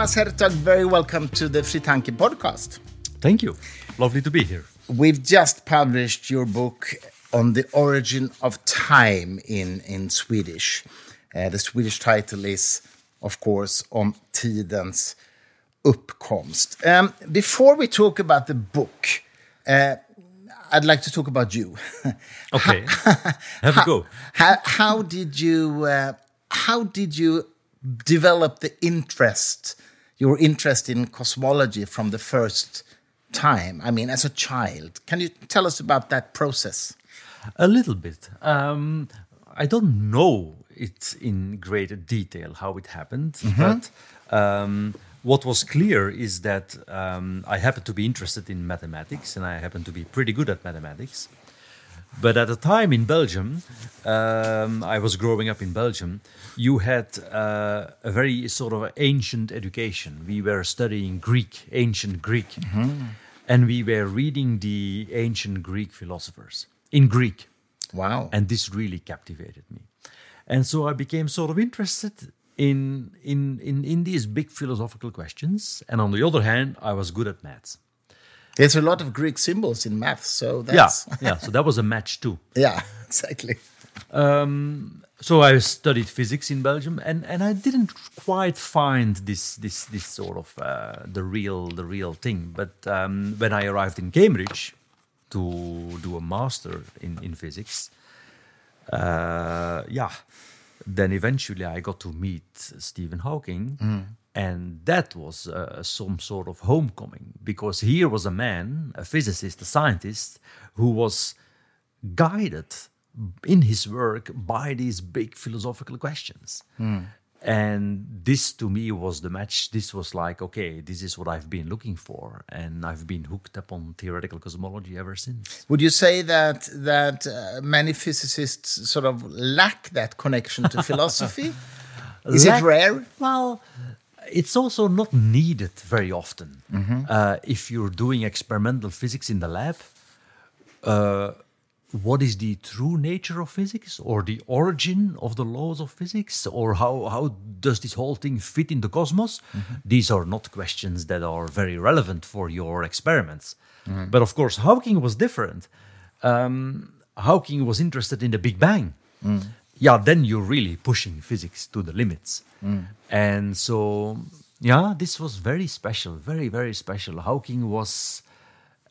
Thomas Hertog, very welcome to the Fritanke podcast. Thank you. Lovely to be here. We've just published your book on the origin of time in, in Swedish. Uh, the Swedish title is, of course, Om tidens uppkomst. Um, before we talk about the book, uh, I'd like to talk about you. Okay, have a go. How, how did you uh, how did you develop the interest, your interest in cosmology from the first time? I mean, as a child, can you tell us about that process? A little bit. Um, I don't know it in greater detail how it happened, but um, what was clear is that um, I happened to be interested in mathematics and I happened to be pretty good at mathematics. But at the time in Belgium, um, I was growing up in Belgium, you had uh, a very sort of ancient education. We were studying Greek, ancient Greek, and we were reading the ancient Greek philosophers in Greek. Wow. And this really captivated me. And so I became sort of interested in, in, in, in these big philosophical questions. And on the other hand, I was good at maths. There's a lot of Greek symbols in math, so Yeah, that's yeah. So that was a match too. yeah, exactly. so I studied physics in Belgium, and, and I didn't quite find this this this sort of uh, the real the real thing. But um, when I arrived in Cambridge to do a master in in physics, uh, yeah, then eventually I got to meet Stephen Hawking, and that was uh, some sort of homecoming because here was a man, a physicist, a scientist, who was guided in his work by these big philosophical questions. And this to me was the match. This was like, okay, this is what I've been looking for. And I've been hooked up on theoretical cosmology ever since. Would you say that that uh, many physicists sort of lack that connection to philosophy? Is Lack- it rare? Well, it's also not needed very often. Uh, if you're doing experimental physics in the lab, uh, what is the true nature of physics or the origin of the laws of physics or how, how does this whole thing fit in the cosmos? These are not questions that are very relevant for your experiments. But of course, Hawking was different. Um, Hawking was interested in the Big Bang. Yeah, then you're really pushing physics to the limits. Mm. And so, yeah, this was very special, very, very special. Hawking was,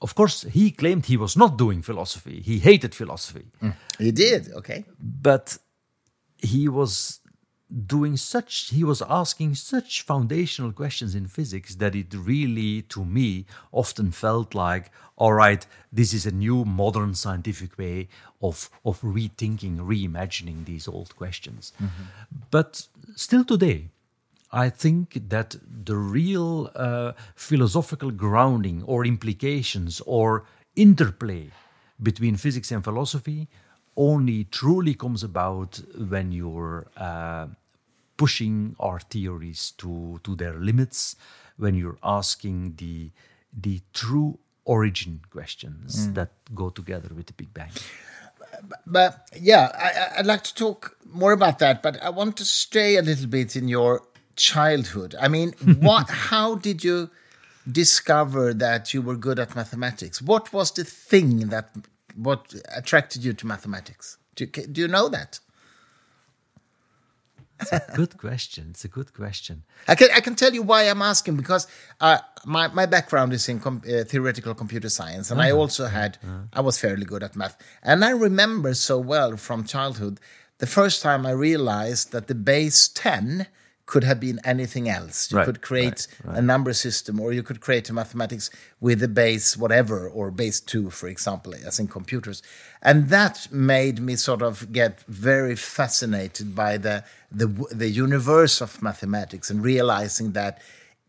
of course, he claimed he was not doing philosophy, he hated philosophy, mm. He did, okay. but he was doing such, he was asking such foundational questions in physics that it really, to me, often felt like, all right, this is a new modern scientific way of, of rethinking, reimagining these old questions. But still today, I think that the real uh, philosophical grounding or implications or interplay between physics and philosophy only truly comes about when you're uh, pushing our theories to, to their limits, when you're asking the, the true origin questions that go together with the Big Bang. But yeah, I, I'd like to talk more about that. But I want to stay a little bit in your childhood. I mean, what? how did you discover that you were good at mathematics? What was the thing that what attracted you to mathematics? Do you, do you know that? good question. It's a good question. I can I can tell you why I'm asking because uh, my my background is in com- uh, theoretical computer science, and I also had I was fairly good at math, and I remember so well from childhood the first time I realized that the base ten could have been anything else. You Right, could create right, a number system, or you could create a mathematics with a base whatever, or base two, for example, as in computers, and that made me sort of get very fascinated by the the the universe of mathematics and realizing that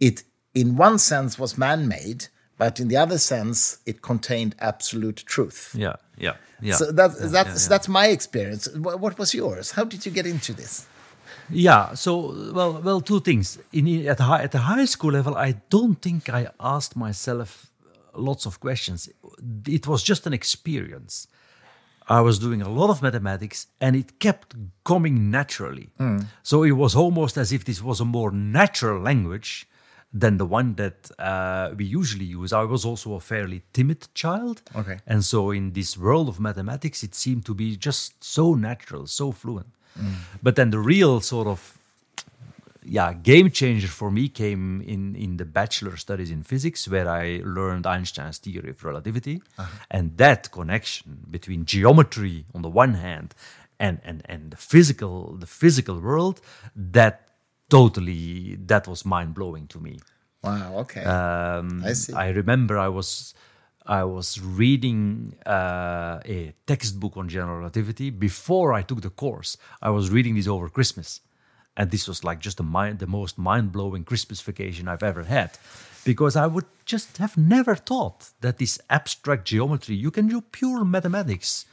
it, in one sense, was man-made, but in the other sense, it contained absolute truth. Yeah, yeah, yeah. So that, Yeah, that's yeah, yeah. that's my experience. What was yours? How did you get into this? Yeah. So, well, well, two things. In at the high, at the high school level, I don't think I asked myself lots of questions. It was just an experience. I was doing a lot of mathematics, and it kept coming naturally. So it was almost as if this was a more natural language than the one that uh, we usually use. I was also a fairly timid child. Okay. And so in this world of mathematics, it seemed to be just so natural, so fluent. But then the real sort of yeah game changer for me came in in the bachelor studies in physics where i learned einstein's theory of relativity and that connection between geometry on the one hand and and and the physical the physical world that totally that was mind blowing to me Wow. Okay. um, I see. I remember I was I was reading uh, a textbook on general relativity before I took the course. I was reading this over Christmas, and this was like just the mind, the most mind blowing Christmas vacation I've ever had, because I would just have never thought that this abstract geometry you can do pure mathematics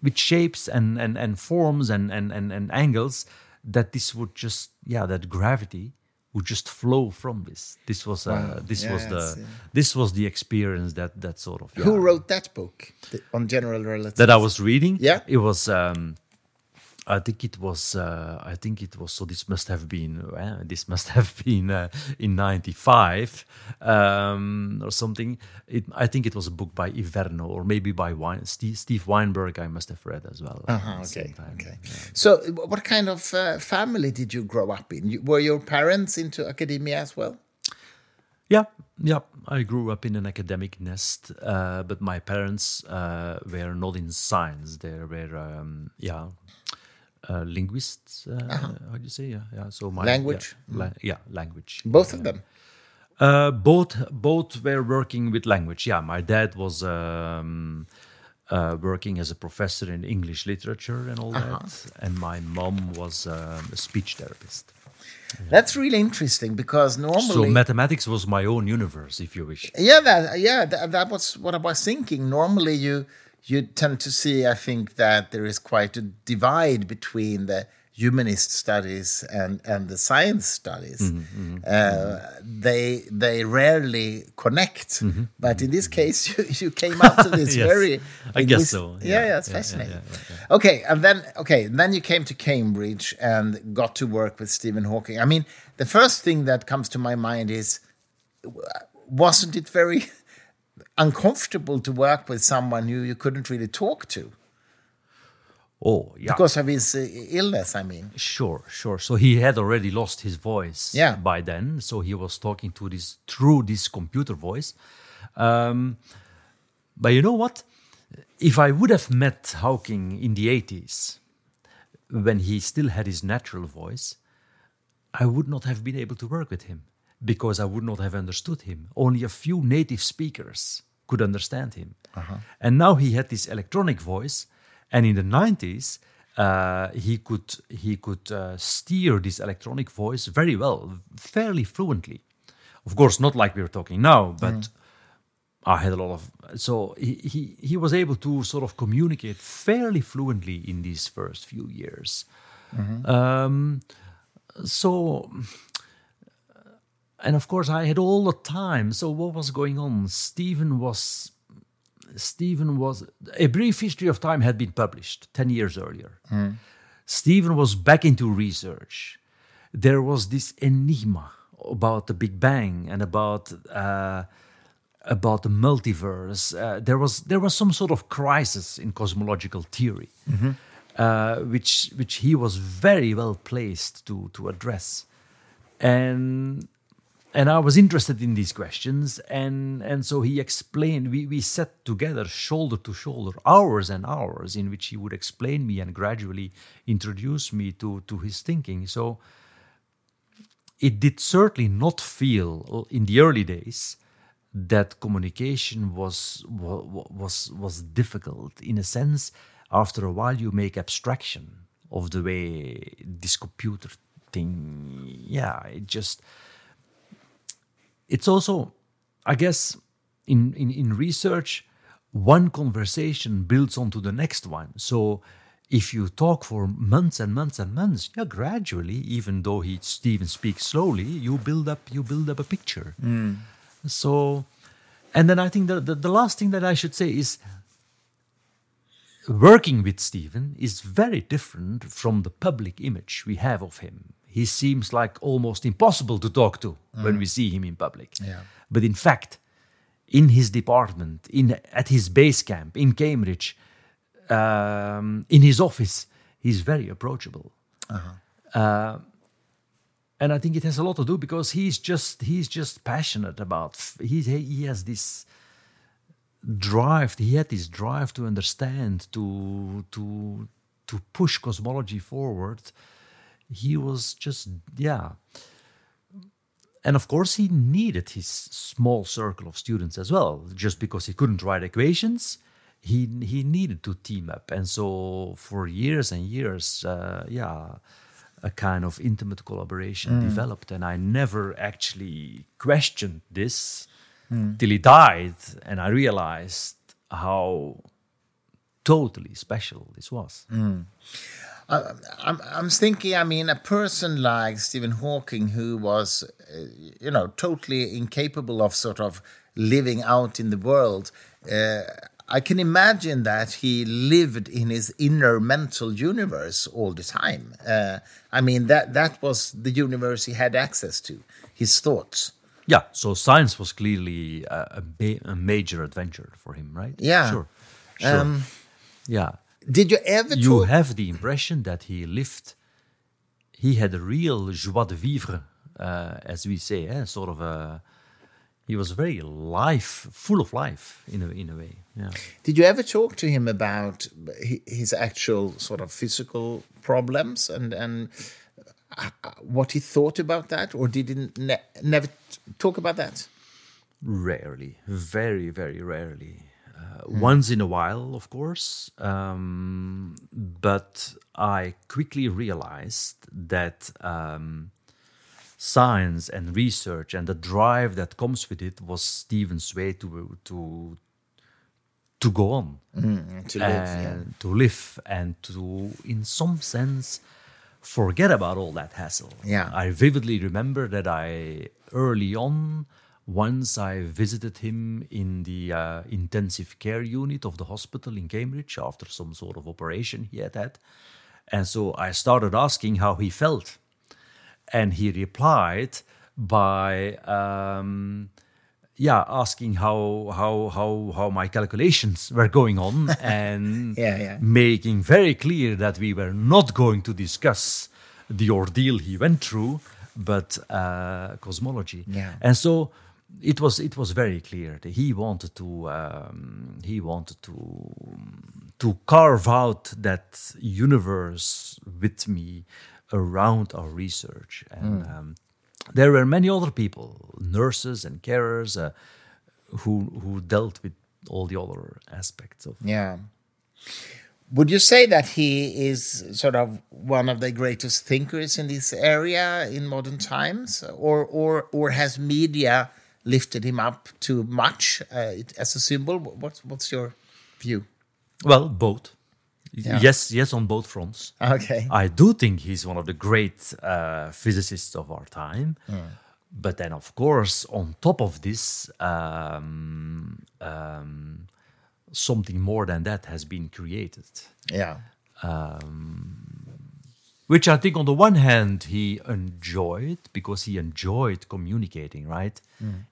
with shapes and and, and forms and, and and and angles that this would just yeah that gravity would just flow from this this was uh, Wow. this Yeah, was the this was the experience that that sort of Who wrote that book on general relativity? that I was reading Yeah. it was um I think it was. Uh, I think it was. So this must have been. Uh, this must have been uh, in '95 um, or something. It, I think it was a book by d'Inverno or maybe by Wein, Steve, Steve Weinberg. I must have read as well. the okay. time. Okay. So, what kind of uh, family did you grow up in? Were your parents into academia as well? Yeah, yeah. I grew up in an academic nest, uh, but my parents uh, were not in science. They were, um, yeah, uh, linguists. Uh, How do you say? Yeah, yeah. So my Language? yeah, la- yeah language. Both of them. Uh, both both were working with language. Yeah, my dad was um, uh, working as a professor in English literature and all that, and my mom was um, a speech therapist. That's really interesting because normally So mathematics was my own universe, if you wish. yeah, that yeah, that, that was what I was thinking. Normally, you you tend to see, I think, that there is quite a divide between the humanist studies and and the science studies. Mm-hmm, Uh, they they rarely connect, but in this case, you, you came up to this Mm-hmm, Yes, very. I guess linguist- so, Yeah, yeah, yeah, it's yeah, fascinating. yeah, Okay, and then okay, then you came to Cambridge and got to work with Stephen Hawking. I mean, the first thing that comes to my mind is, wasn't it very uncomfortable to work with someone who you couldn't really talk to Oh, yeah. because of his uh, illness? I mean, Sure, sure. So he had already lost his voice Yeah. by then. So he was talking to this through this computer voice. Um, but you know what? If I would have met Hawking in the 80s, when he still had his natural voice, I would not have been able to work with him because I would not have understood him. Only a few native speakers could understand him. And now he had this electronic voice, and in the 90s, uh, he could he could uh, steer this electronic voice very well, fairly fluently. Of course, not like we're talking now, but I had a lot of so he, he he was able to sort of communicate fairly fluently in these first few years. Um, so and of course I had all the time. So what was going on? Stephen was Stephen was a brief history of time had been published 10 years earlier. Stephen was back into research. There was this enigma about the Big Bang and about uh, about the multiverse. Uh, there was there was some sort of crisis in cosmological theory, uh, which which he was very well placed to to address, and and I was interested in these questions, and and so he explained. We we sat together, shoulder to shoulder, hours and hours, in which he would explain me and gradually introduce me to to his thinking. So it did certainly not feel in the early days that communication was was was difficult. In a sense, after a while, you make abstraction of the way this computer thing. Yeah, it just it's also, I guess, in, in, in research, one conversation builds onto the next one. So if you talk for months and months and months, yeah, gradually, even though he Stephen speaks slowly, you build up you build up a picture. Mm. So, and then I think the, the the last thing that I should say is working with Stephen is very different from the public image we have of him. He seems like almost impossible to talk to when we see him in public. Yeah. But in fact, in his department, in at his base camp in Cambridge, um, in his office, he's very approachable. Uh, and I think it has a lot to do because he's just he's just passionate about. He he has this drive. He had this drive to understand, to to to push cosmology forward. He was just yeah. And of course, he needed his small circle of students as well. Just because he couldn't write equations, he he needed to team up. And so, for years and years, uh, yeah, a kind of intimate collaboration mm. developed. And I never actually questioned this mm. till he died, and I realized how totally special this was. Mm. I'm, I'm thinking, I mean, a person like Stephen Hawking, who was, uh, you know, totally incapable of sort of living out in the world, uh, I can imagine that he lived in his inner mental universe all the time. Uh, I mean, that, that was the universe he had access to, his thoughts. Yeah, so science was clearly a, a, a major adventure for him, right? Yeah. Sure. Sure. Um, yeah. Did you ever You have the impression that he lived, he had a real joie de vivre, uh, as we say, eh? sort of a, he was very life, full of life in a, in a way. Yeah. Did you ever talk to him about his actual sort of physical problems and and uh, what he thought about that, or did he ne- never talk about that? Rarely, very, very rarely. Uh, Once in a while, of course, um, but I quickly realized that um, science and research and the drive that comes with it was Stephen's way to to to go on To live, yeah. and to live and to, in some sense, forget about all that hassle. Yeah. I vividly remember that I early on, once I visited him in the uh, intensive care unit of the hospital in Cambridge after some sort of operation he had had. And so I started asking how he felt. And he replied by, um, yeah, asking how how how how my calculations were going on, and Yeah, yeah. making very clear that we were not going to discuss the ordeal he went through, but uh, cosmology. Yeah. And so it was it was very clear that he wanted to um, he wanted to to carve out that universe with me around our research. And um, there were many other people nurses and carers uh, who who dealt with all the other aspects of Yeah. Would you say that he is sort of one of the greatest thinkers in this area in modern times, or or or has media lifted him up too much uh, as a symbol? What's what's your view? well both Yeah. yes yes on both fronts Okay. I do think he's one of the great uh, physicists of our time. But then, of course, on top of this, um, um, something more than that has been created. Yeah. Which I think, on the one hand, he enjoyed because he enjoyed communicating, right?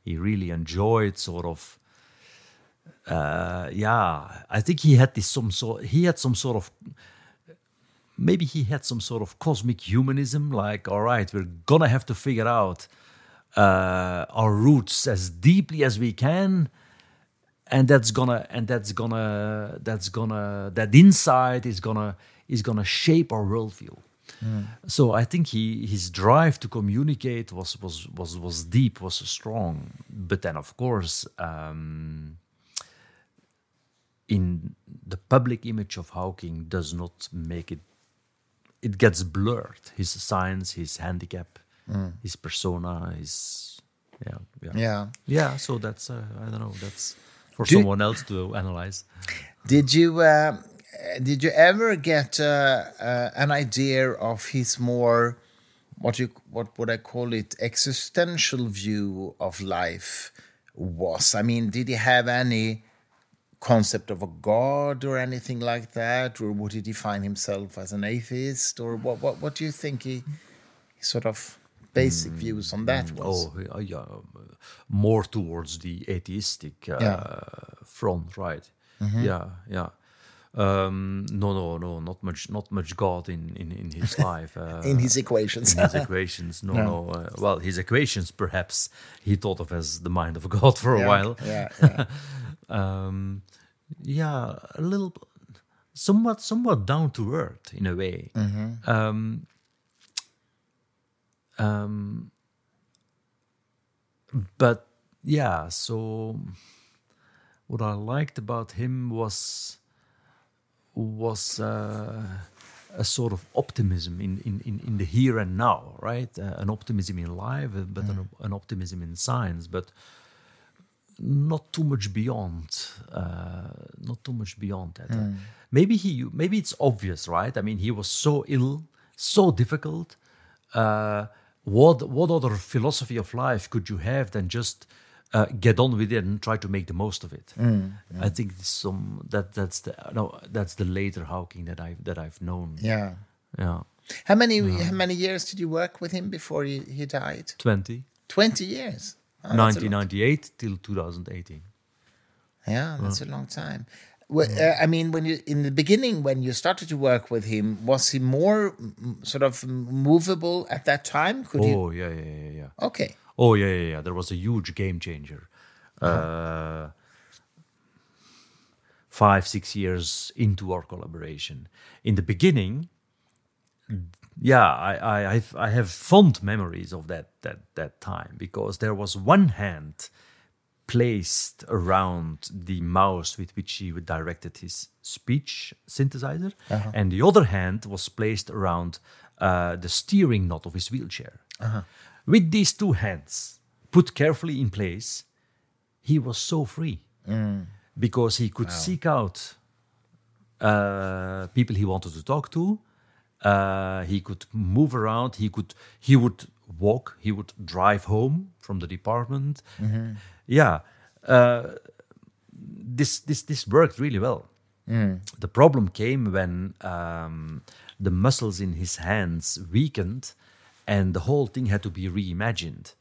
He really enjoyed sort of. Uh, yeah, I think he had this some sort. He had some sort of maybe he had some sort of cosmic humanism like all right we're gonna have to figure out uh, our roots as deeply as we can and that's gonna and that's gonna that's gonna that insight is gonna is gonna shape our worldview so i think he his drive to communicate was was was was deep was strong. But then of course um in the public image of Hawking does not make it it gets blurred. His science his handicap his persona his yeah yeah. Yeah. yeah so that's uh, i don't know that's for Do- someone else to analyze. Did you uh, did you ever get uh, uh, an idea of his more what you what would I call it existential view of life was? I mean, did he have any concept of a god or anything like that, or would he define himself as an atheist, or what? What, what do you think he sort of basic views on that was. Oh, yeah, um, more towards the atheistic uh, Yeah. Front, right? Yeah, yeah. Um, no, no, no, not much, not much God in in, in his life. Uh, in his equations. in his equations, no, no. Uh, well, his equations, perhaps he thought of as the mind of God for a Yeah, while. Yeah, yeah. Um, yeah, a little, somewhat, somewhat down to earth in a way. Um, um, but yeah, so what I liked about him was was uh, a sort of optimism in, in, in, in the here and now, right? Uh, an optimism in life, uh, but an, an optimism in science, but not too much beyond. Uh, not too much beyond that. Uh, maybe he, maybe it's obvious, right? I mean, he was so ill, so difficult. Uh, what what other philosophy of life could you have than just uh, get on with it and try to make the most of it? I think some that that's the no that's the later Hawking that I that I've known. yeah. Yeah, How many how many years did you work with him before he, he died? 20, Twenty years. Oh, that's a lot. 1998 till 2018. Yeah, that's a long time. Well, uh, I mean, when you in the beginning, when you started to work with him, was he more mm, sort of movable at that time? Could you? Oh yeah, yeah, yeah, yeah. Okay. Oh yeah, yeah, yeah. There was a huge game changer. Uh, five, six years into our collaboration. In the beginning, yeah, I, I, I've, fond memories of that that that time because there was one hand placed around the mouse with which he directed his speech synthesizer, and the other hand was placed around uh, the steering knot of his wheelchair. With these two hands put carefully in place, he was so free because he could seek out uh, people he wanted to talk to. Uh, he could move around. He could. He would walk. He would drive home from the department. Yeah, uh, this this this worked really well. The problem came when um, the muscles in his hands weakened, and the whole thing had to be reimagined.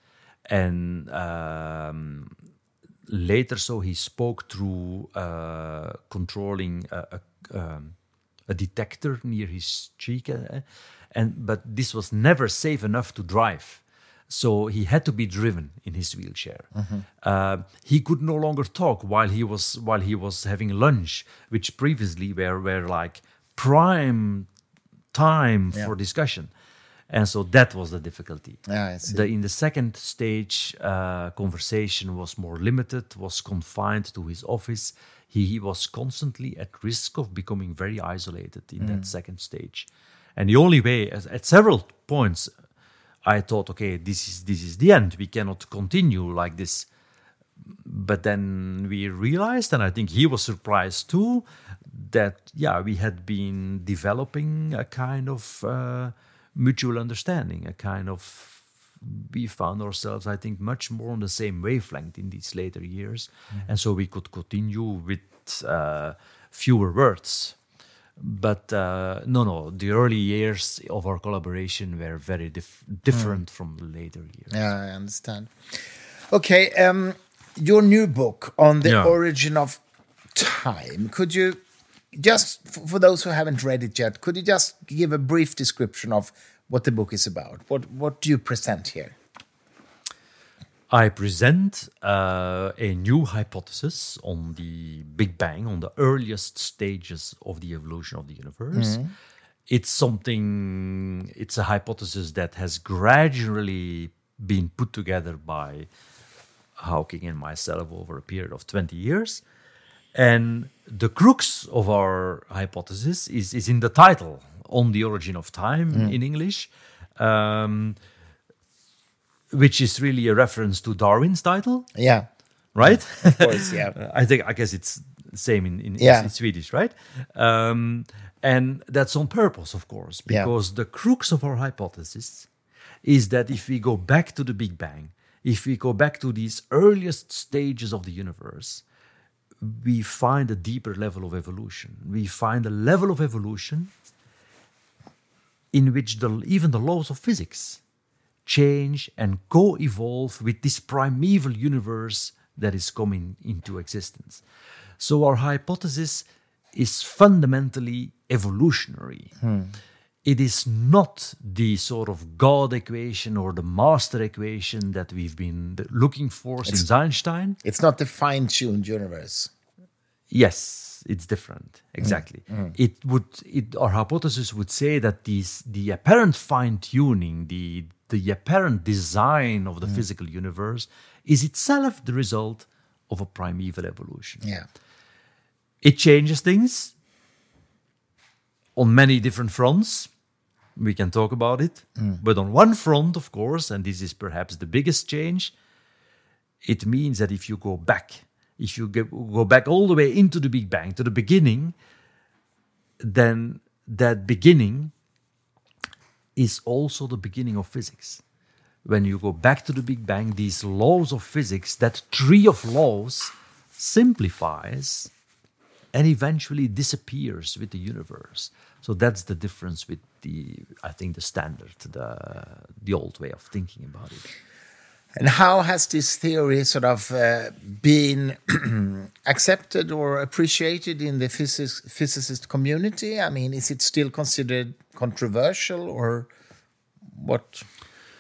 And um, later, so he spoke through uh, controlling a, a, um, a detector near his cheek, uh, and but this was never safe enough to drive. So he had to be driven in his wheelchair. Uh, he could no longer talk while he was while he was having lunch, which previously were were like prime time for discussion, and so that was the difficulty. Yeah. The, in the second stage, uh, conversation was more limited, was confined to his office. He, he was constantly at risk of becoming very isolated in Mm. that second stage. And the only way, as- at several points, I thought, okay, this is this is the end. We cannot continue like this. But then we realized, and I think he was surprised too, that yeah, we had been developing a kind of uh, mutual understanding, a kind of we found ourselves, I think, much more on the same wavelength in these later years, and so we could continue with uh, fewer words. But uh, no, no, the early years of our collaboration were very dif- different from the later years. Yeah, I understand. Okay, um, your new book on the Yeah. origin of time. Could you just, for those who haven't read it yet, could you just give a brief description of what the book is about? What What do you present here? I present uh, a new hypothesis on the Big Bang, on the earliest stages of the evolution of the universe. It's something, it's a hypothesis that has gradually been put together by Hawking and myself over a period of 20 years. And the crux of our hypothesis is, is in the title, On the Origin of Time in English. Um, which is really a reference to Darwin's title, Yeah, right? of course, yeah. I think I guess it's the same in in, Yeah. in Swedish, right? Um, and that's on purpose, of course, Yeah. because the crux of our hypothesis is that if we go back to the Big Bang, if we go back to these earliest stages of the universe, we find a deeper level of evolution. We find a level of evolution in which the, even the laws of physics change, and co evolve with this primeval universe that is coming into existence. So, our hypothesis is fundamentally evolutionary. Hmm. It is not the sort of God equation or the master equation that we've been looking for since Einstein. It's not the fine tuned universe. Yes, it's different. Mm. Exactly. Mm. Mm. It would. It, our hypothesis would say that these the apparent fine tuning, the the apparent design of the physical universe, is itself the result of a primeval evolution. Yeah. It changes things on many different fronts. We can talk about it. But on one front, of course, and this is perhaps the biggest change, it means that if you go back, if you go back all the way into the Big Bang, to the beginning, then that beginning is also the beginning of physics. When you go back to the Big Bang, these laws of physics, that tree of laws, simplifies and eventually disappears with the universe. So that's the difference with the, I think, the standard, the the old way of thinking about it. And how has this theory sort of uh, been accepted or appreciated in the physics, physicist community? I mean, is it still considered controversial or what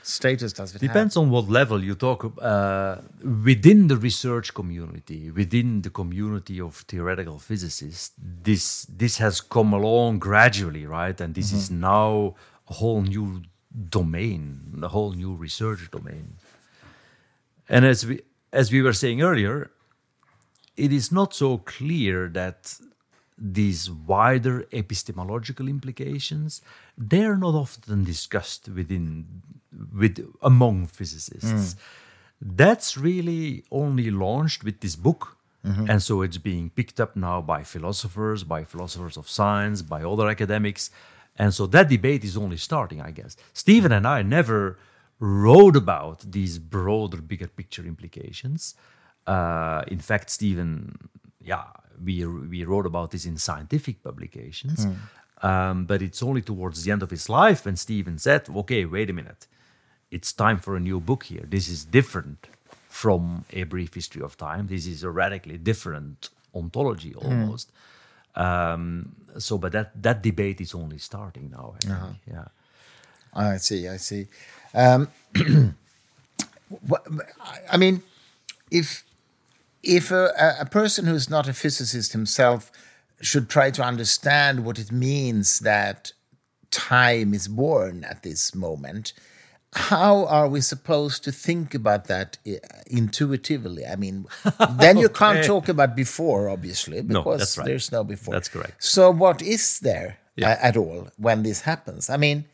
status does it have? Depends on what level you talk uh, within the research community, within the community of theoretical physicists. This this has come along gradually, right? And this is now a whole new domain, a whole new research domain. And as we as we were saying earlier, it is not so clear that these wider epistemological implications they're not often discussed within with among physicists. Mm. That's really only launched with this book. Mm-hmm. And so it's being picked up now by philosophers by philosophers of science by other academics. And so that debate is only starting i guess. Stephen and i never wrote about these broader bigger picture implications uh, in fact stephen yeah we we wrote about this in scientific publications um, but it's only towards the end of his life when stephen said okay wait a minute it's time for a new book here. This is different from a brief history of time. This is a radically different ontology almost. Um, so, but that that debate is only starting now. I think. Yeah. I see, I see. Um, I mean, if if a, a person who's not a physicist himself should try to understand what it means that time is born at this moment, how are we supposed to think about that intuitively? I mean, then you can't talk about before, obviously, because that's right. there's no before. That's correct. So, what is there Yeah. a- at all when this happens? I mean,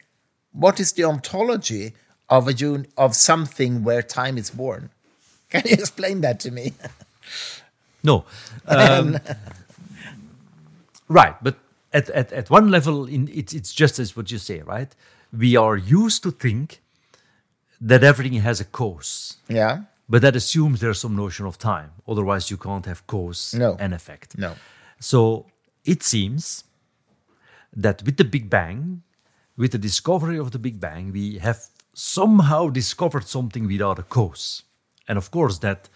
what is the ontology of a un- of something where time is born? Can you explain that to me? No. Um, right, but at, at, at one level, in, it's, it's just as what you say, right? We are used to think that everything has a cause. yeah. But that assumes there's some notion of time. Otherwise, you can't have cause No. and effect. No. So it seems that with the Big Bang, with the discovery of the Big Bang, we have somehow discovered something without a cause. And of course, that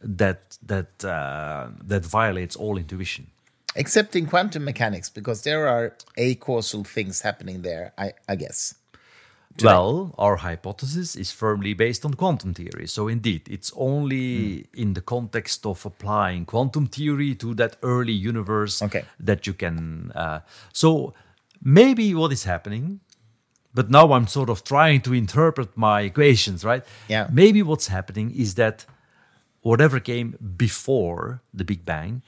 that that uh, that violates all intuition. Except in quantum mechanics, because there are acausal things happening there, I, I guess. Well, our hypothesis is firmly based on quantum theory. So, indeed, it's only in the context of applying quantum theory to that early universe Okay. that you can. Uh, so, maybe what is happening, but now I'm sort of trying to interpret my equations, right? Yeah. Maybe what's happening is that whatever came before the Big Bang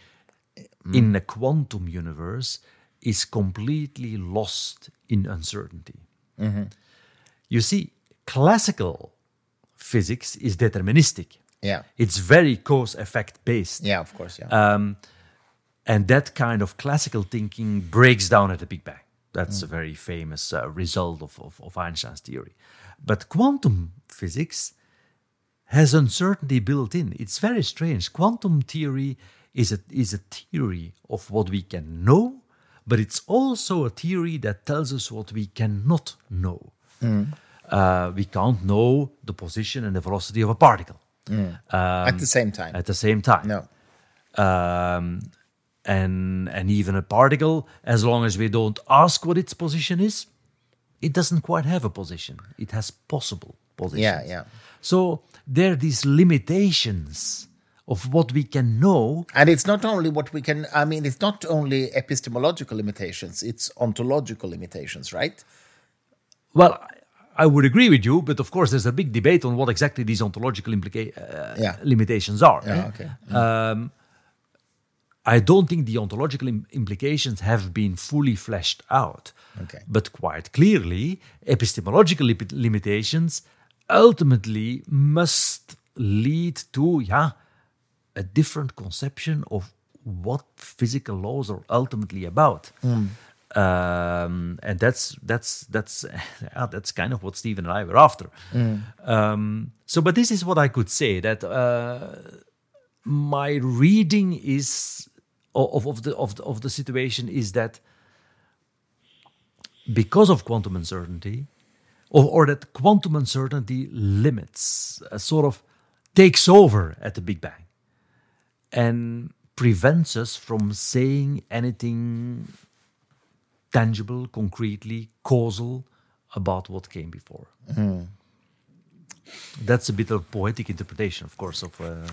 in a quantum universe is completely lost in uncertainty. You see, classical physics is deterministic. Yeah. It's very cause effect based. Yeah, of course. Yeah. Um, and that kind of classical thinking breaks down at the Big Bang. That's a very famous uh, result of, of, of Einstein's theory. But quantum physics has uncertainty built in. It's very strange. Quantum theory is a, is a theory of what we can know, but it's also a theory that tells us what we cannot know. uh, we can't know the position and the velocity of a particle at the same time. at the same time. no. Um, and and even a particle, as long as we don't ask what its position is, it doesn't quite have a position. It has possible positions. Yeah, yeah. So there are these limitations of what we can know. And it's not only what we can, I mean, it's not only epistemological limitations, it's ontological limitations, right? Well, I- would agree with you, but of course, there's a big debate on what exactly these ontological implica- uh, Yeah. limitations are. Yeah, eh? okay. Um, I don't think the ontological im- implications have been fully fleshed out. Okay. But quite clearly, epistemological lip- limitations ultimately must lead to, yeah, a different conception of what physical laws are ultimately about. Um, and that's that's that's yeah, that's kind of what Stephen and I were after. Um, so, but this is what I could say that uh, my reading is of, of the of the, of the situation is that because of quantum uncertainty, or, or that quantum uncertainty limits, uh, sort of takes over at the Big Bang, and prevents us from saying anything tangible, concretely, causal about what came before. That's a bit of poetic interpretation, of course, of. Uh,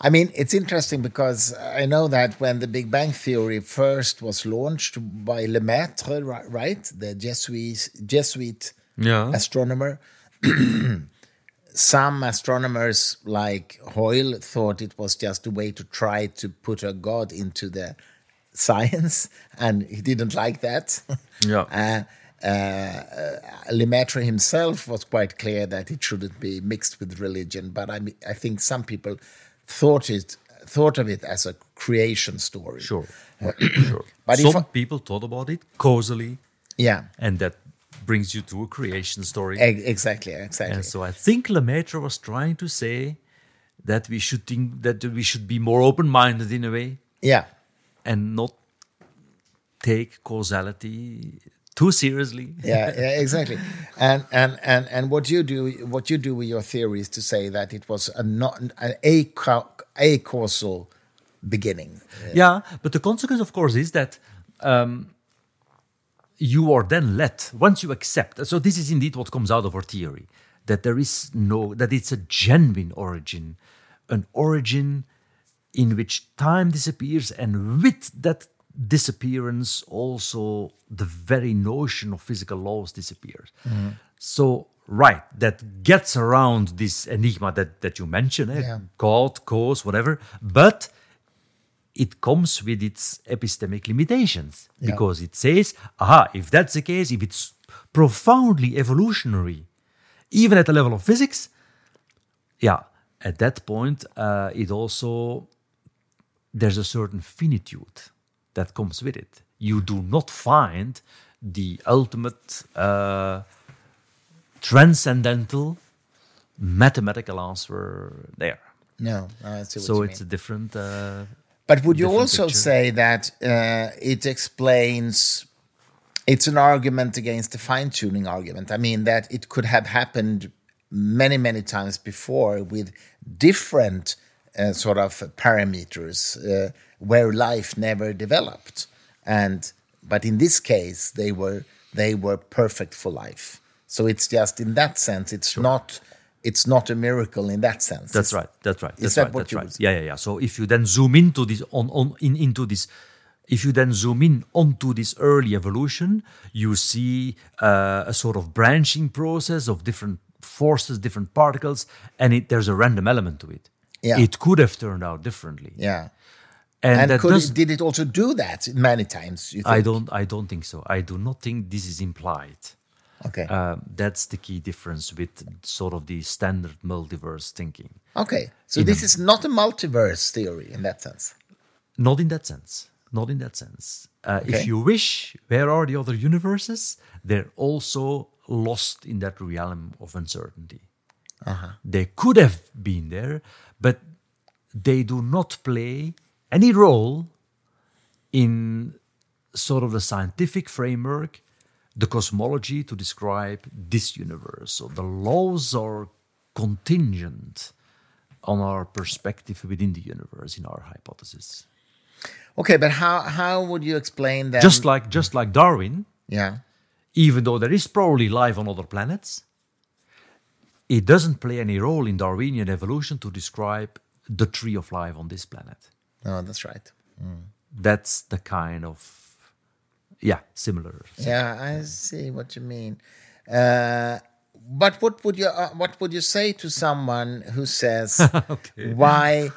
I mean, it's interesting because I know that when the Big Bang Theory first was launched by Lemaitre, ri- right, the Jesuit, Jesuit yeah. astronomer, some astronomers like Hoyle thought it was just a way to try to put a god into the science, and he didn't like that. Yeah. Uh, uh, Lemaitre himself was quite clear that it shouldn't be mixed with religion, but I mean, I think some people thought it thought of it as a creation story. Sure. Uh, sure. But Some people thought about it causally, Yeah, and that brings you to a creation story. e- exactly, exactly. And so I think Lemaitre was trying to say that we should think that we should be more open-minded in a way yeah, and not take causality too seriously. yeah, yeah, exactly. And and and and what you do, what you do with your theory is to say that it was a not an a a causal beginning. Yeah, but the consequence, of course, is that um, you are then let once you accept. So this is indeed what comes out of our theory that there is no that it's a genuine origin, an origin in which time disappears, and with that disappearance, also the very notion of physical laws disappears. So. Right, that gets around this enigma that, that you mentioned, eh? Yeah. God, cause, whatever. But it comes with its epistemic limitations Yeah. because it says, aha, if that's the case, if it's profoundly evolutionary, even at the level of physics, yeah, at that point, uh, it also, there's a certain finitude that comes with it. You do not find the ultimate uh, transcendental mathematical answer there. No, I see what So you it's mean. a different. Uh, But would you also picture. say that uh, it explains? It's an argument against the fine tuning argument. I mean that it could have happened many, many times before with different uh, sort of parameters uh, where life never developed, and but in this case they were they were perfect for life. So it's just in that sense, it's not it's not a miracle in that sense. That's It's- right. That's right. Is That's that right. what That's you right. Yeah, yeah, yeah. So if you then zoom into this on on in into this, if you then zoom in onto this early evolution, you see uh, a sort of branching process of different forces, different particles, and it, there's a random element to it. Yeah. It could have turned out differently, Yeah. and, And could does. it, did it also do that many times? You I don't. I don't think so. I do not think this is implied. Okay. Uh, that's the key difference with sort of the standard multiverse thinking. okay. So this is not a multiverse theory in that sense. Not in that sense. Not in that sense. Uh, Okay. If you wish, where are the other universes? They're also lost in that realm of uncertainty. Uh-huh. They could have been there, but they do not play any role in sort of the scientific framework the cosmology to describe this universe. So the laws are contingent on our perspective within the universe in our hypothesis. Okay, but how how would you explain that? Just like just like Darwin, yeah. even though there is probably life on other planets, it doesn't play any role in Darwinian evolution to describe the tree of life on this planet. No, that's right. That's the kind of yeah, similar. Yeah, I see what you mean. Uh, but what would you uh, what would you say to someone who says why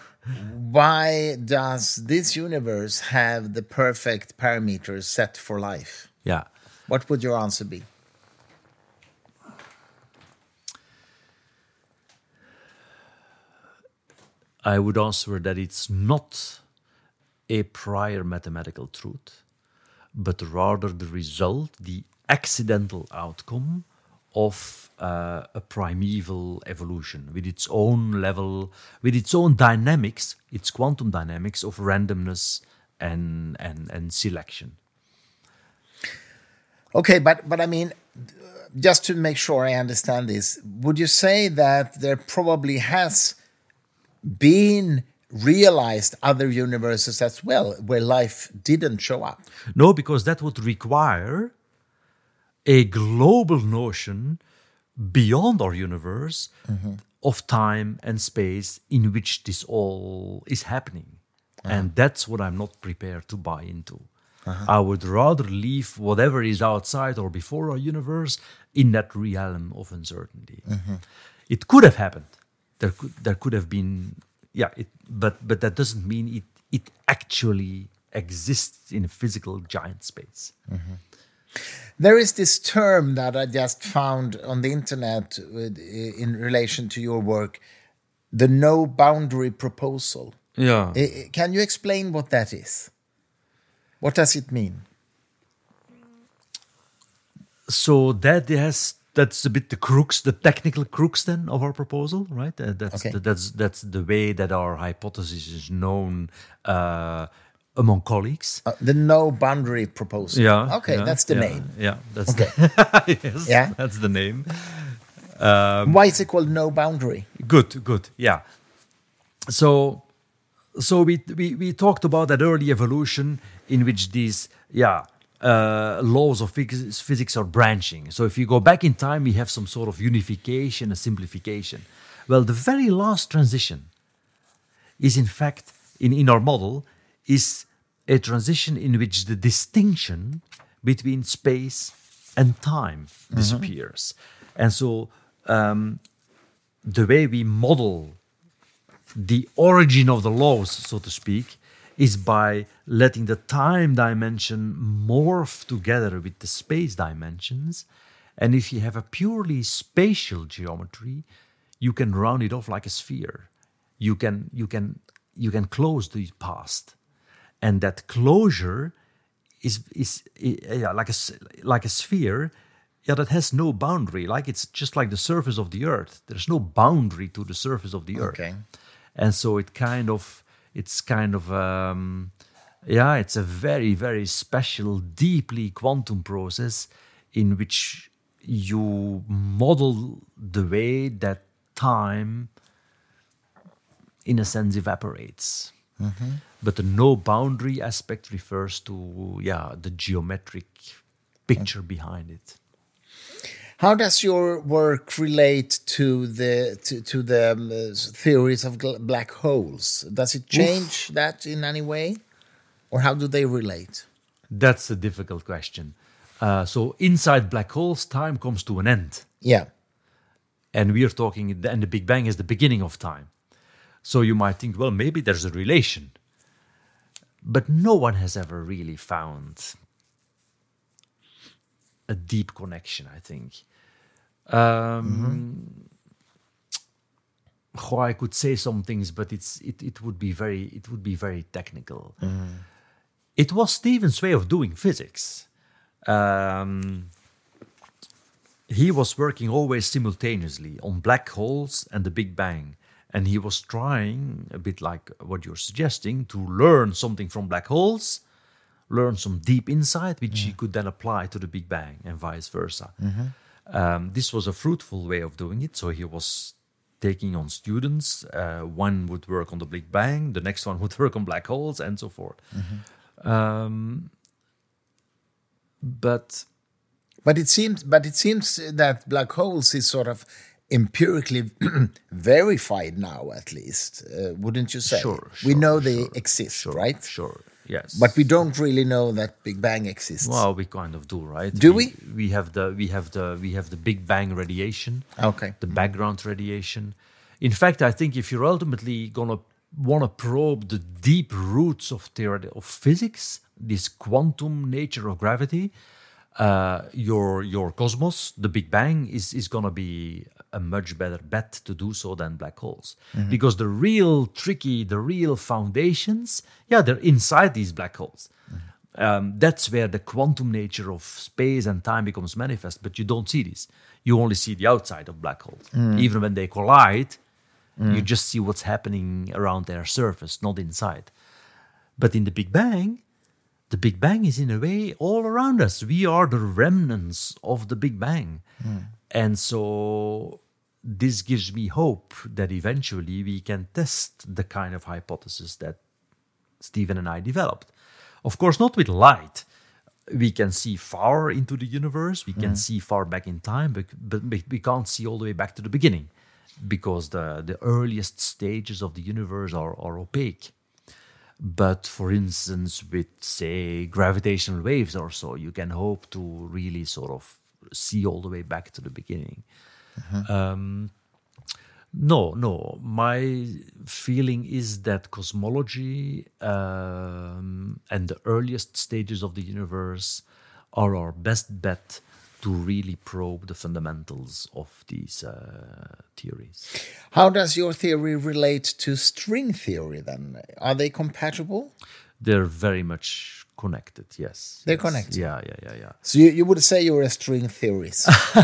why does this universe have the perfect parameters set for life? Yeah. What would your answer be? I would answer that it's not a prior mathematical truth, but rather the result, the accidental outcome of uh, a primeval evolution with its own level, with its own dynamics, its quantum dynamics of randomness and, and, and selection. Okay, but but I mean, just to make sure I understand this, would you say that there probably has been realized other universes as well where life didn't show up? No, because that would require a global notion beyond our universe mm-hmm. of time and space in which this all is happening. Uh-huh. And that's what I'm not prepared to buy into. Uh-huh. I would rather leave whatever is outside or before our universe in that realm of uncertainty. Mm-hmm. It could have happened. There could there could have been yeah, it, but but that doesn't mean it it actually exists in a physical giant space. Mm-hmm. There is this term that I just found on the internet with, in relation to your work, the no boundary proposal. Yeah. I- I- Can you explain what that is? What does it mean? so that has that's a bit the crux, the technical crux then of our proposal, right? Uh, that's Okay. the, that's that's the way that our hypothesis is known uh, among colleagues. Uh, the no boundary proposal. Yeah. Okay, yeah, that's the yeah, name. Yeah, that's Okay. the, yes, Yeah. that's the name. Why is it called no boundary? Good, good, yeah. So, so we we we talked about that early evolution in which these yeah uh, laws of physics, physics are branching. So if you go back in time, we have some sort of unification, a simplification. Well, the very last transition is in fact in, in our model is a transition in which the distinction between space and time disappears. And so um, the way we model the origin of the laws, so to speak, is by letting the time dimension morph together with the space dimensions. And if you have a purely spatial geometry, you can round it off like a sphere. You can you can you can close the past, and that closure is is yeah, like a like a sphere. Yeah, that has no boundary. Like it's just like the surface of the earth. There's no boundary to the surface of the earth Okay. and so it kind of it's kind of um, yeah it's a very very special deeply quantum process in which you model the way that time in a sense evaporates. But the no boundary aspect refers to yeah the geometric picture behind it How does your work relate to the to, to the um, theories of black holes? Does it change that in any way, or how do they relate? that's a difficult question. Uh, so inside black holes time comes to an end. Yeah. and we are talking and the big bang is the beginning of time. So you might think well maybe there's a relation. But no one has ever really found a deep connection i think um oh, i could say some things but it's it, it would be very it would be very technical. It was stephen's way of doing physics. Um, he was working always simultaneously on black holes and the Big Bang. And he was trying, a bit like what you're suggesting, to learn something from black holes learn some deep insight, which he could then apply to the Big Bang and vice versa. Um, this was a fruitful way of doing it. So he was taking on students. Uh, one would work on the Big Bang, the next one would work on black holes, and so forth. Um, but But it seems, but it seems that black holes is sort of empirically verified now, at least. Uh, wouldn't you say? Sure, we sure, know they sure, exist, sure, right? Sure, yes. But we don't really know that Big Bang exists. well, we kind of do, right? Do we? We have the we have the we have the Big Bang radiation. Okay. the background radiation. In fact, I think if you're ultimately gonna want to probe the deep roots of theory of physics, this quantum nature of gravity, uh, your your cosmos, the Big Bang, is is gonna be a much better bet to do so than black holes, mm-hmm. because the real tricky, the real foundations, yeah, they're inside these black holes. Mm-hmm. Um, that's where the quantum nature of space and time becomes manifest, but you don't see this. You only see the outside of black holes. Mm. Even when they collide, you mm. just see what's happening around their surface, not inside. But in the Big Bang, the Big Bang is in a way all around us. We are the remnants of the Big Bang. Mm. And so this gives me hope that eventually we can test the kind of hypothesis that Stephen and I developed. Of course, not with light. We can see far into the universe, we can mm. see far back in time, but, but we- we can't see all the way back to the beginning because the, the earliest stages of the universe are, are opaque. But for instance, with say gravitational waves or so, you can hope to really sort of see all the way back to the beginning. Um, no, no. My feeling is that cosmology um, and the earliest stages of the universe are our best bet to really probe the fundamentals of these uh, theories. How does your theory relate to string theory then? Are they compatible? They're very much connected. Yes, They're yes. connected. Yeah, yeah, yeah, yeah. So you, you would say you're a string theorist.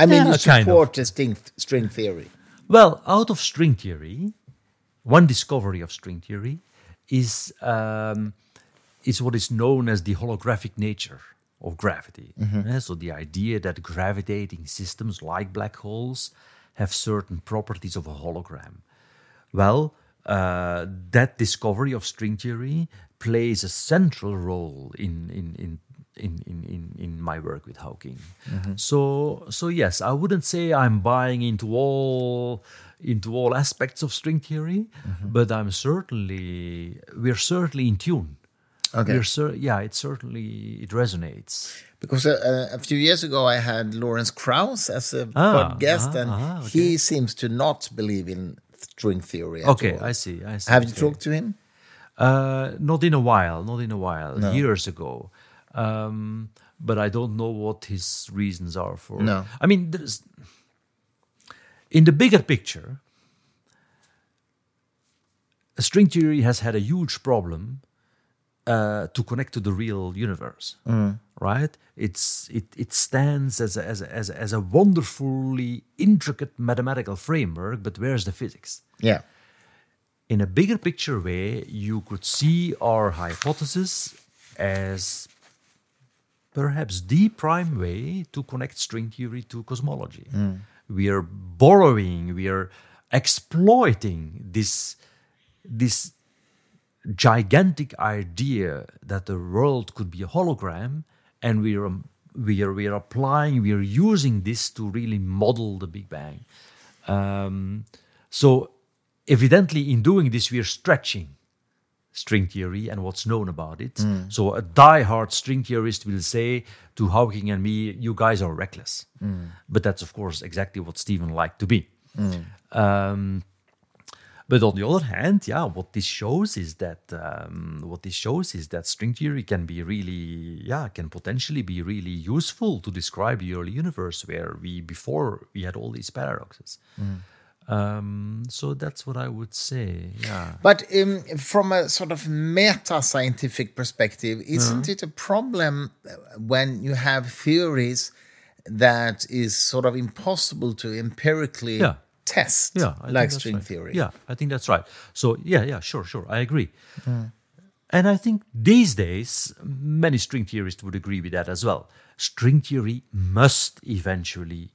I mean, Yeah, you kind of. support string, string theory. Well, out of string theory, one discovery of string theory is um, is what is known as the holographic nature of gravity. Eh, so the idea that gravitating systems like black holes have certain properties of a hologram. Well, uh, that discovery of string theory plays a central role in in in in in, in, in my work with Hawking. So so yes, I wouldn't say I'm buying into all into all aspects of string theory, but I'm certainly we're certainly in tune. Okay. We're cer- yeah, it certainly it resonates. Because uh, a few years ago I had Lawrence Krauss as a Ah, guest, ah, and ah, he seems to not believe in string theory. At Okay, all. I see. I see. Have you talked to him? Uh, not in a while, not in a while, years ago. Um, but I don't know what his reasons are for. No. I mean, in the bigger picture, string theory has had a huge problem uh, to connect to the real universe. Right? It's it it stands as a, as a, as a, as a wonderfully intricate mathematical framework, but where's the physics? Yeah. In a bigger picture way, you could see our hypothesis as perhaps the prime way to connect string theory to cosmology. We are borrowing, we are exploiting this, this gigantic idea that the world could be a hologram, and we are we are we are applying, we are using this to really model the Big Bang. Um, so, evidently, in doing this, we are stretching string theory and what's known about it. So, a die-hard string theorist will say to Hawking and me, "You guys are reckless," but that's of course exactly what Stephen liked to be. Um, but on the other hand, yeah, what this shows is that um, what this shows is that string theory can be really, yeah, can potentially be really useful to describe the early universe where we before we had all these paradoxes. Um, so that's what I would say. Yeah. But um, from a sort of meta scientific perspective, isn't it a problem uh, when you have theories that is sort of impossible to empirically Yeah. test, Yeah, I like string right. theory? Yeah, I think that's right. So yeah, yeah, sure, sure, I agree. And I think these days, many string theorists would agree with that as well. String theory must eventually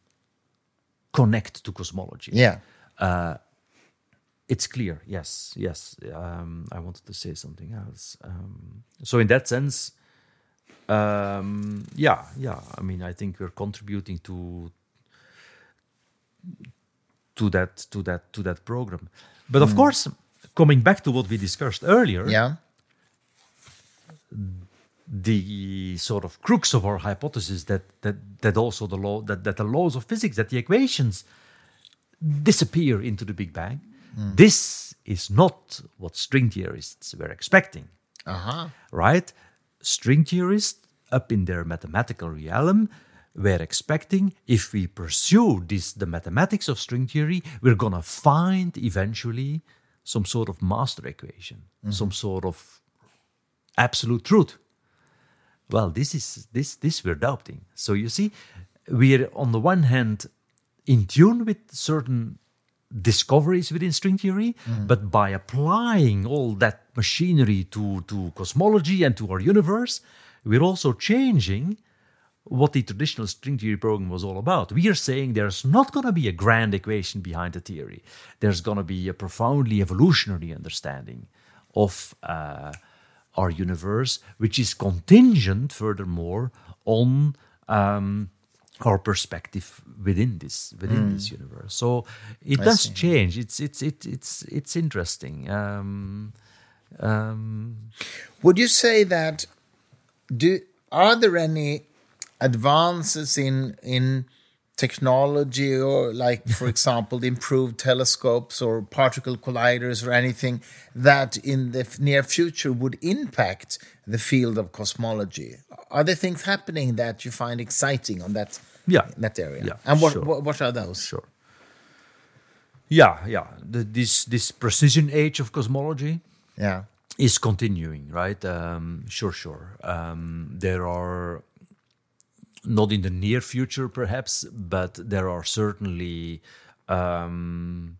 connect to cosmology. Yeah. It's clear, yes, yes. Um, I wanted to say something else. Um, so, in that sense, um, yeah, yeah. I mean, I think we're contributing to to that to that to that program. But of course, coming back to what we discussed earlier, Yeah. the sort of crux of our hypothesis that that that also the law that, that the laws of physics that the equations disappear into the Big Bang. This is not what string theorists were expecting, Uh-huh. right? String theorists up in their mathematical realm were expecting if we pursue this the mathematics of string theory, we're gonna find eventually some sort of master equation, some sort of absolute truth. Well, this is this this we're doubting. So you see, we're on the one hand in tune with certain discoveries within string theory, but by applying all that machinery to, to cosmology and to our universe, we're also changing what the traditional string theory program was all about. We are saying there's not going to be a grand equation behind the theory. There's going to be a profoundly evolutionary understanding of uh, our universe, which is contingent, furthermore, on um, our perspective within this within this universe. So it I does see. change. It's it's it, it's it's interesting. Um, um, Would you say that do are there any advances in in technology or like for example the improved telescopes or particle colliders or anything that in the near future would impact the field of cosmology are there things happening that you find exciting on that Yeah. that area Yeah, and what, sure. what what are those Sure. Yeah, yeah. The, this this precision age of cosmology yeah is continuing, right? Um, sure, sure. Um, there are not in the near future, perhaps, but there are certainly um,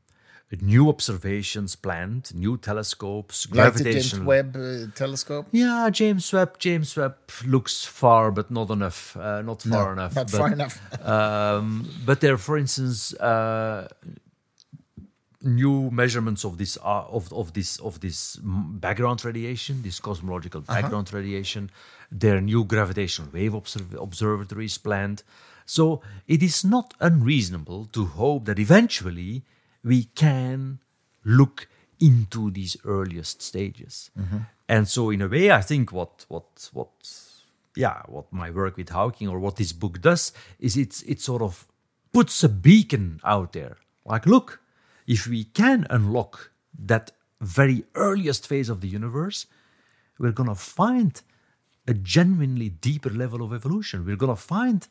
new observations planned, new telescopes, like the James gravitational. Webb uh, telescope Yeah, James Webb. James Webb looks far, but not enough. Uh, not far enough. not but, far enough um, but there, for instance, uh, new measurements of this uh, of of this of this background radiation, this cosmological background radiation. There are new gravitational wave observ- observatories planned. So it is not unreasonable to hope that eventually we can look into these earliest stages. Mm-hmm. And so, in a way, I think what what what yeah, what my work with Hawking or what this book does is it's it sort of puts a beacon out there. Like, look, if we can unlock that very earliest phase of the universe, we're gonna find a genuinely deeper level of evolution. We're gonna find,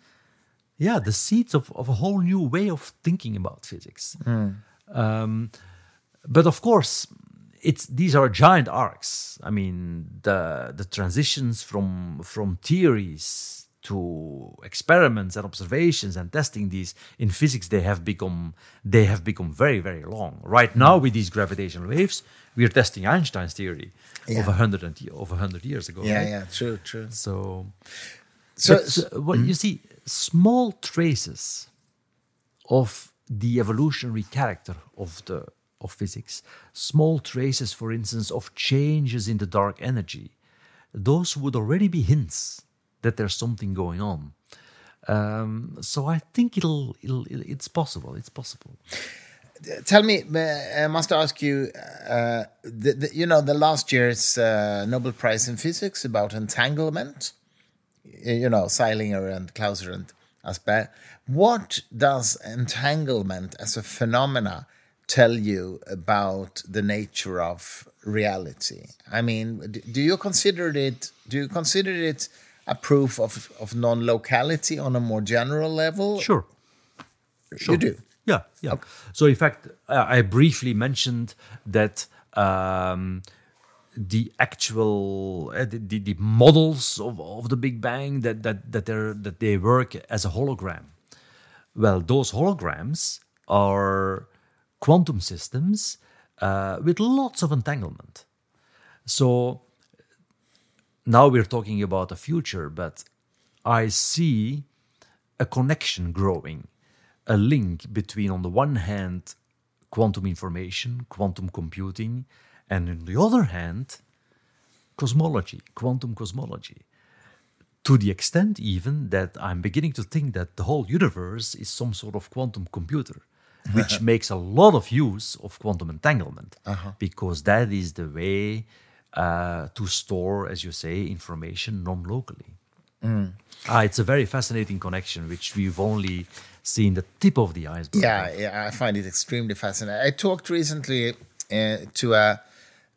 yeah, the seeds of, of a whole new way of thinking about physics. Hmm. Um, but of course, it's these are giant arcs. I mean, the the transitions from from theories to experiments and observations and testing these in physics they have become they have become very very long. Right now with these gravitational waves, we are testing Einstein's theory of Yeah. a hundred and of a hundred years ago. yeah right? yeah true true So, so, but, uh, what you see, small traces of the evolutionary character of the of physics, small traces, for instance, of changes in the dark energy, those would already be hints that there's something going on. Um, so I think it'll, it'll it's possible. It's possible. tell me, I must ask you, uh, the, the, you know, the last year's uh, Nobel Prize in Physics about entanglement, you know, Zeilinger and Clauser and Aspect. What does entanglement as a phenomena tell you about the nature of reality? I mean, do you consider it? Do you consider it a proof of, of non-locality on a more general level? Sure. sure. you do. Yeah, yeah. So, in fact, I briefly mentioned that um, the actual uh, the, the, the models of, of the Big Bang that that that they that they work as a hologram. Well, those holograms are quantum systems uh, with lots of entanglement. So now we're talking about the future, but I see a connection growing, a link between, on the one hand, quantum information, quantum computing, and on the other hand, cosmology, quantum cosmology. To the extent, even, that I'm beginning to think that the whole universe is some sort of quantum computer, which makes a lot of use of quantum entanglement, because that is the way uh, to store, as you say, information non locally. Ah, it's a very fascinating connection, which we've only seen the tip of the iceberg. Yeah, yeah, I find it extremely fascinating. I talked recently uh, to a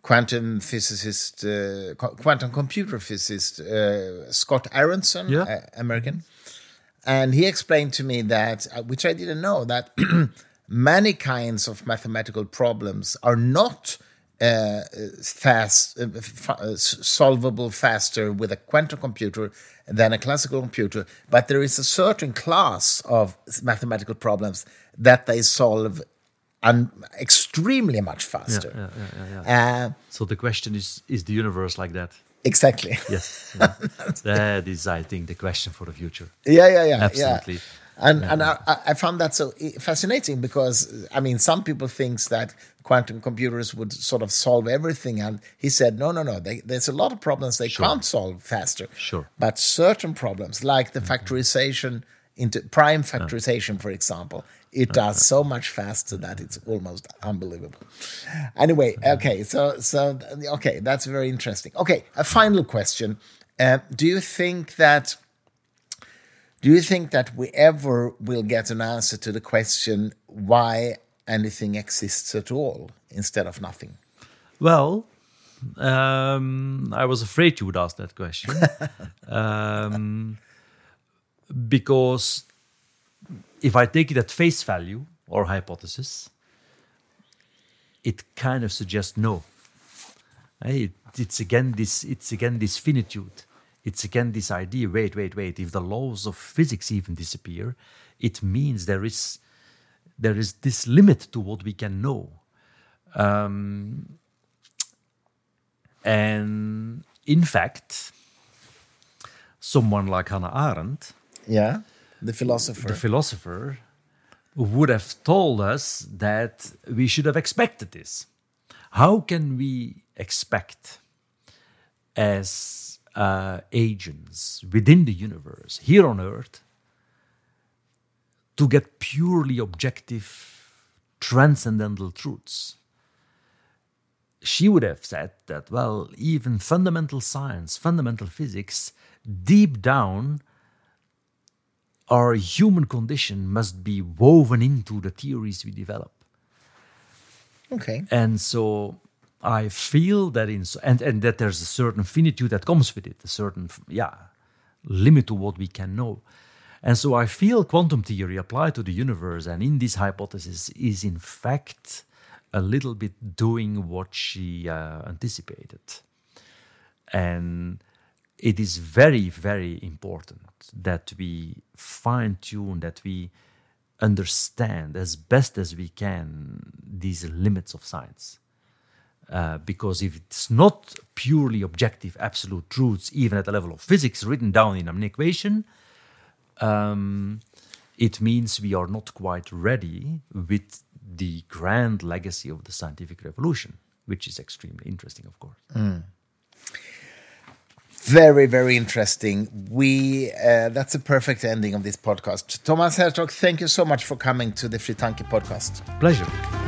quantum physicist, uh, quantum computer physicist, uh, Scott Aaronson, Yeah. uh, American, and he explained to me that, uh, which I didn't know, that many kinds of mathematical problems are not uh, fast, uh, f- solvable faster with a quantum computer than a classical computer, but there is a certain class of mathematical problems that they solve un- extremely much faster. yeah, yeah, yeah, Uh, So the question is: Is the universe like that? exactly. Yes, yeah. that is, I think, the question for the future. Yeah, yeah, yeah, Absolutely. Yeah. And and I, I- I found that so fascinating because I mean some people thinks that quantum computers would sort of solve everything, and he said no, no, no. They, there's a lot of problems they can't solve faster. Sure. But certain problems, like the factorization into prime factorization, for example, it does so much faster that it's almost unbelievable. Anyway, okay, so so okay, that's very interesting. Okay, a final question: uh, Do you think that? Do you think that we ever will get an answer to the question why anything exists at all instead of nothing? Well, um, I was afraid you would ask that question. um, because if I take it at face value or hypothesis, it kind of suggests no. It, it's again this. It's again this finitude. It's again this idea. Wait, wait, wait. If the laws of physics even disappear, it means there is there is this limit to what we can know. Um, and in fact, someone like Hannah Arendt, Yeah, the philosopher. the philosopher, would have told us that we should have expected this. How can we expect, as uh, agents within the universe, here on Earth, to get purely objective, transcendental truths? she would have said that, well, even fundamental science, fundamental physics, deep down, our human condition must be woven into the theories we develop. okay. And so I feel that in and and that there's a certain finitude that comes with it, a certain yeah limit to what we can know. And so I feel quantum theory applied to the universe and in this hypothesis is in fact a little bit doing what she uh, anticipated. And it is very, very important that we fine tune, that we understand as best as we can these limits of science. Uh, because if it's not purely objective, absolute truths, even at the level of physics written down in an equation, um, it means we are not quite ready with the grand legacy of the scientific revolution, which is extremely interesting, of course. Very, very interesting. We uh, that's a perfect ending of this podcast. Thomas Hertog, thank you so much for coming to the Fri Tanke podcast. Pleasure.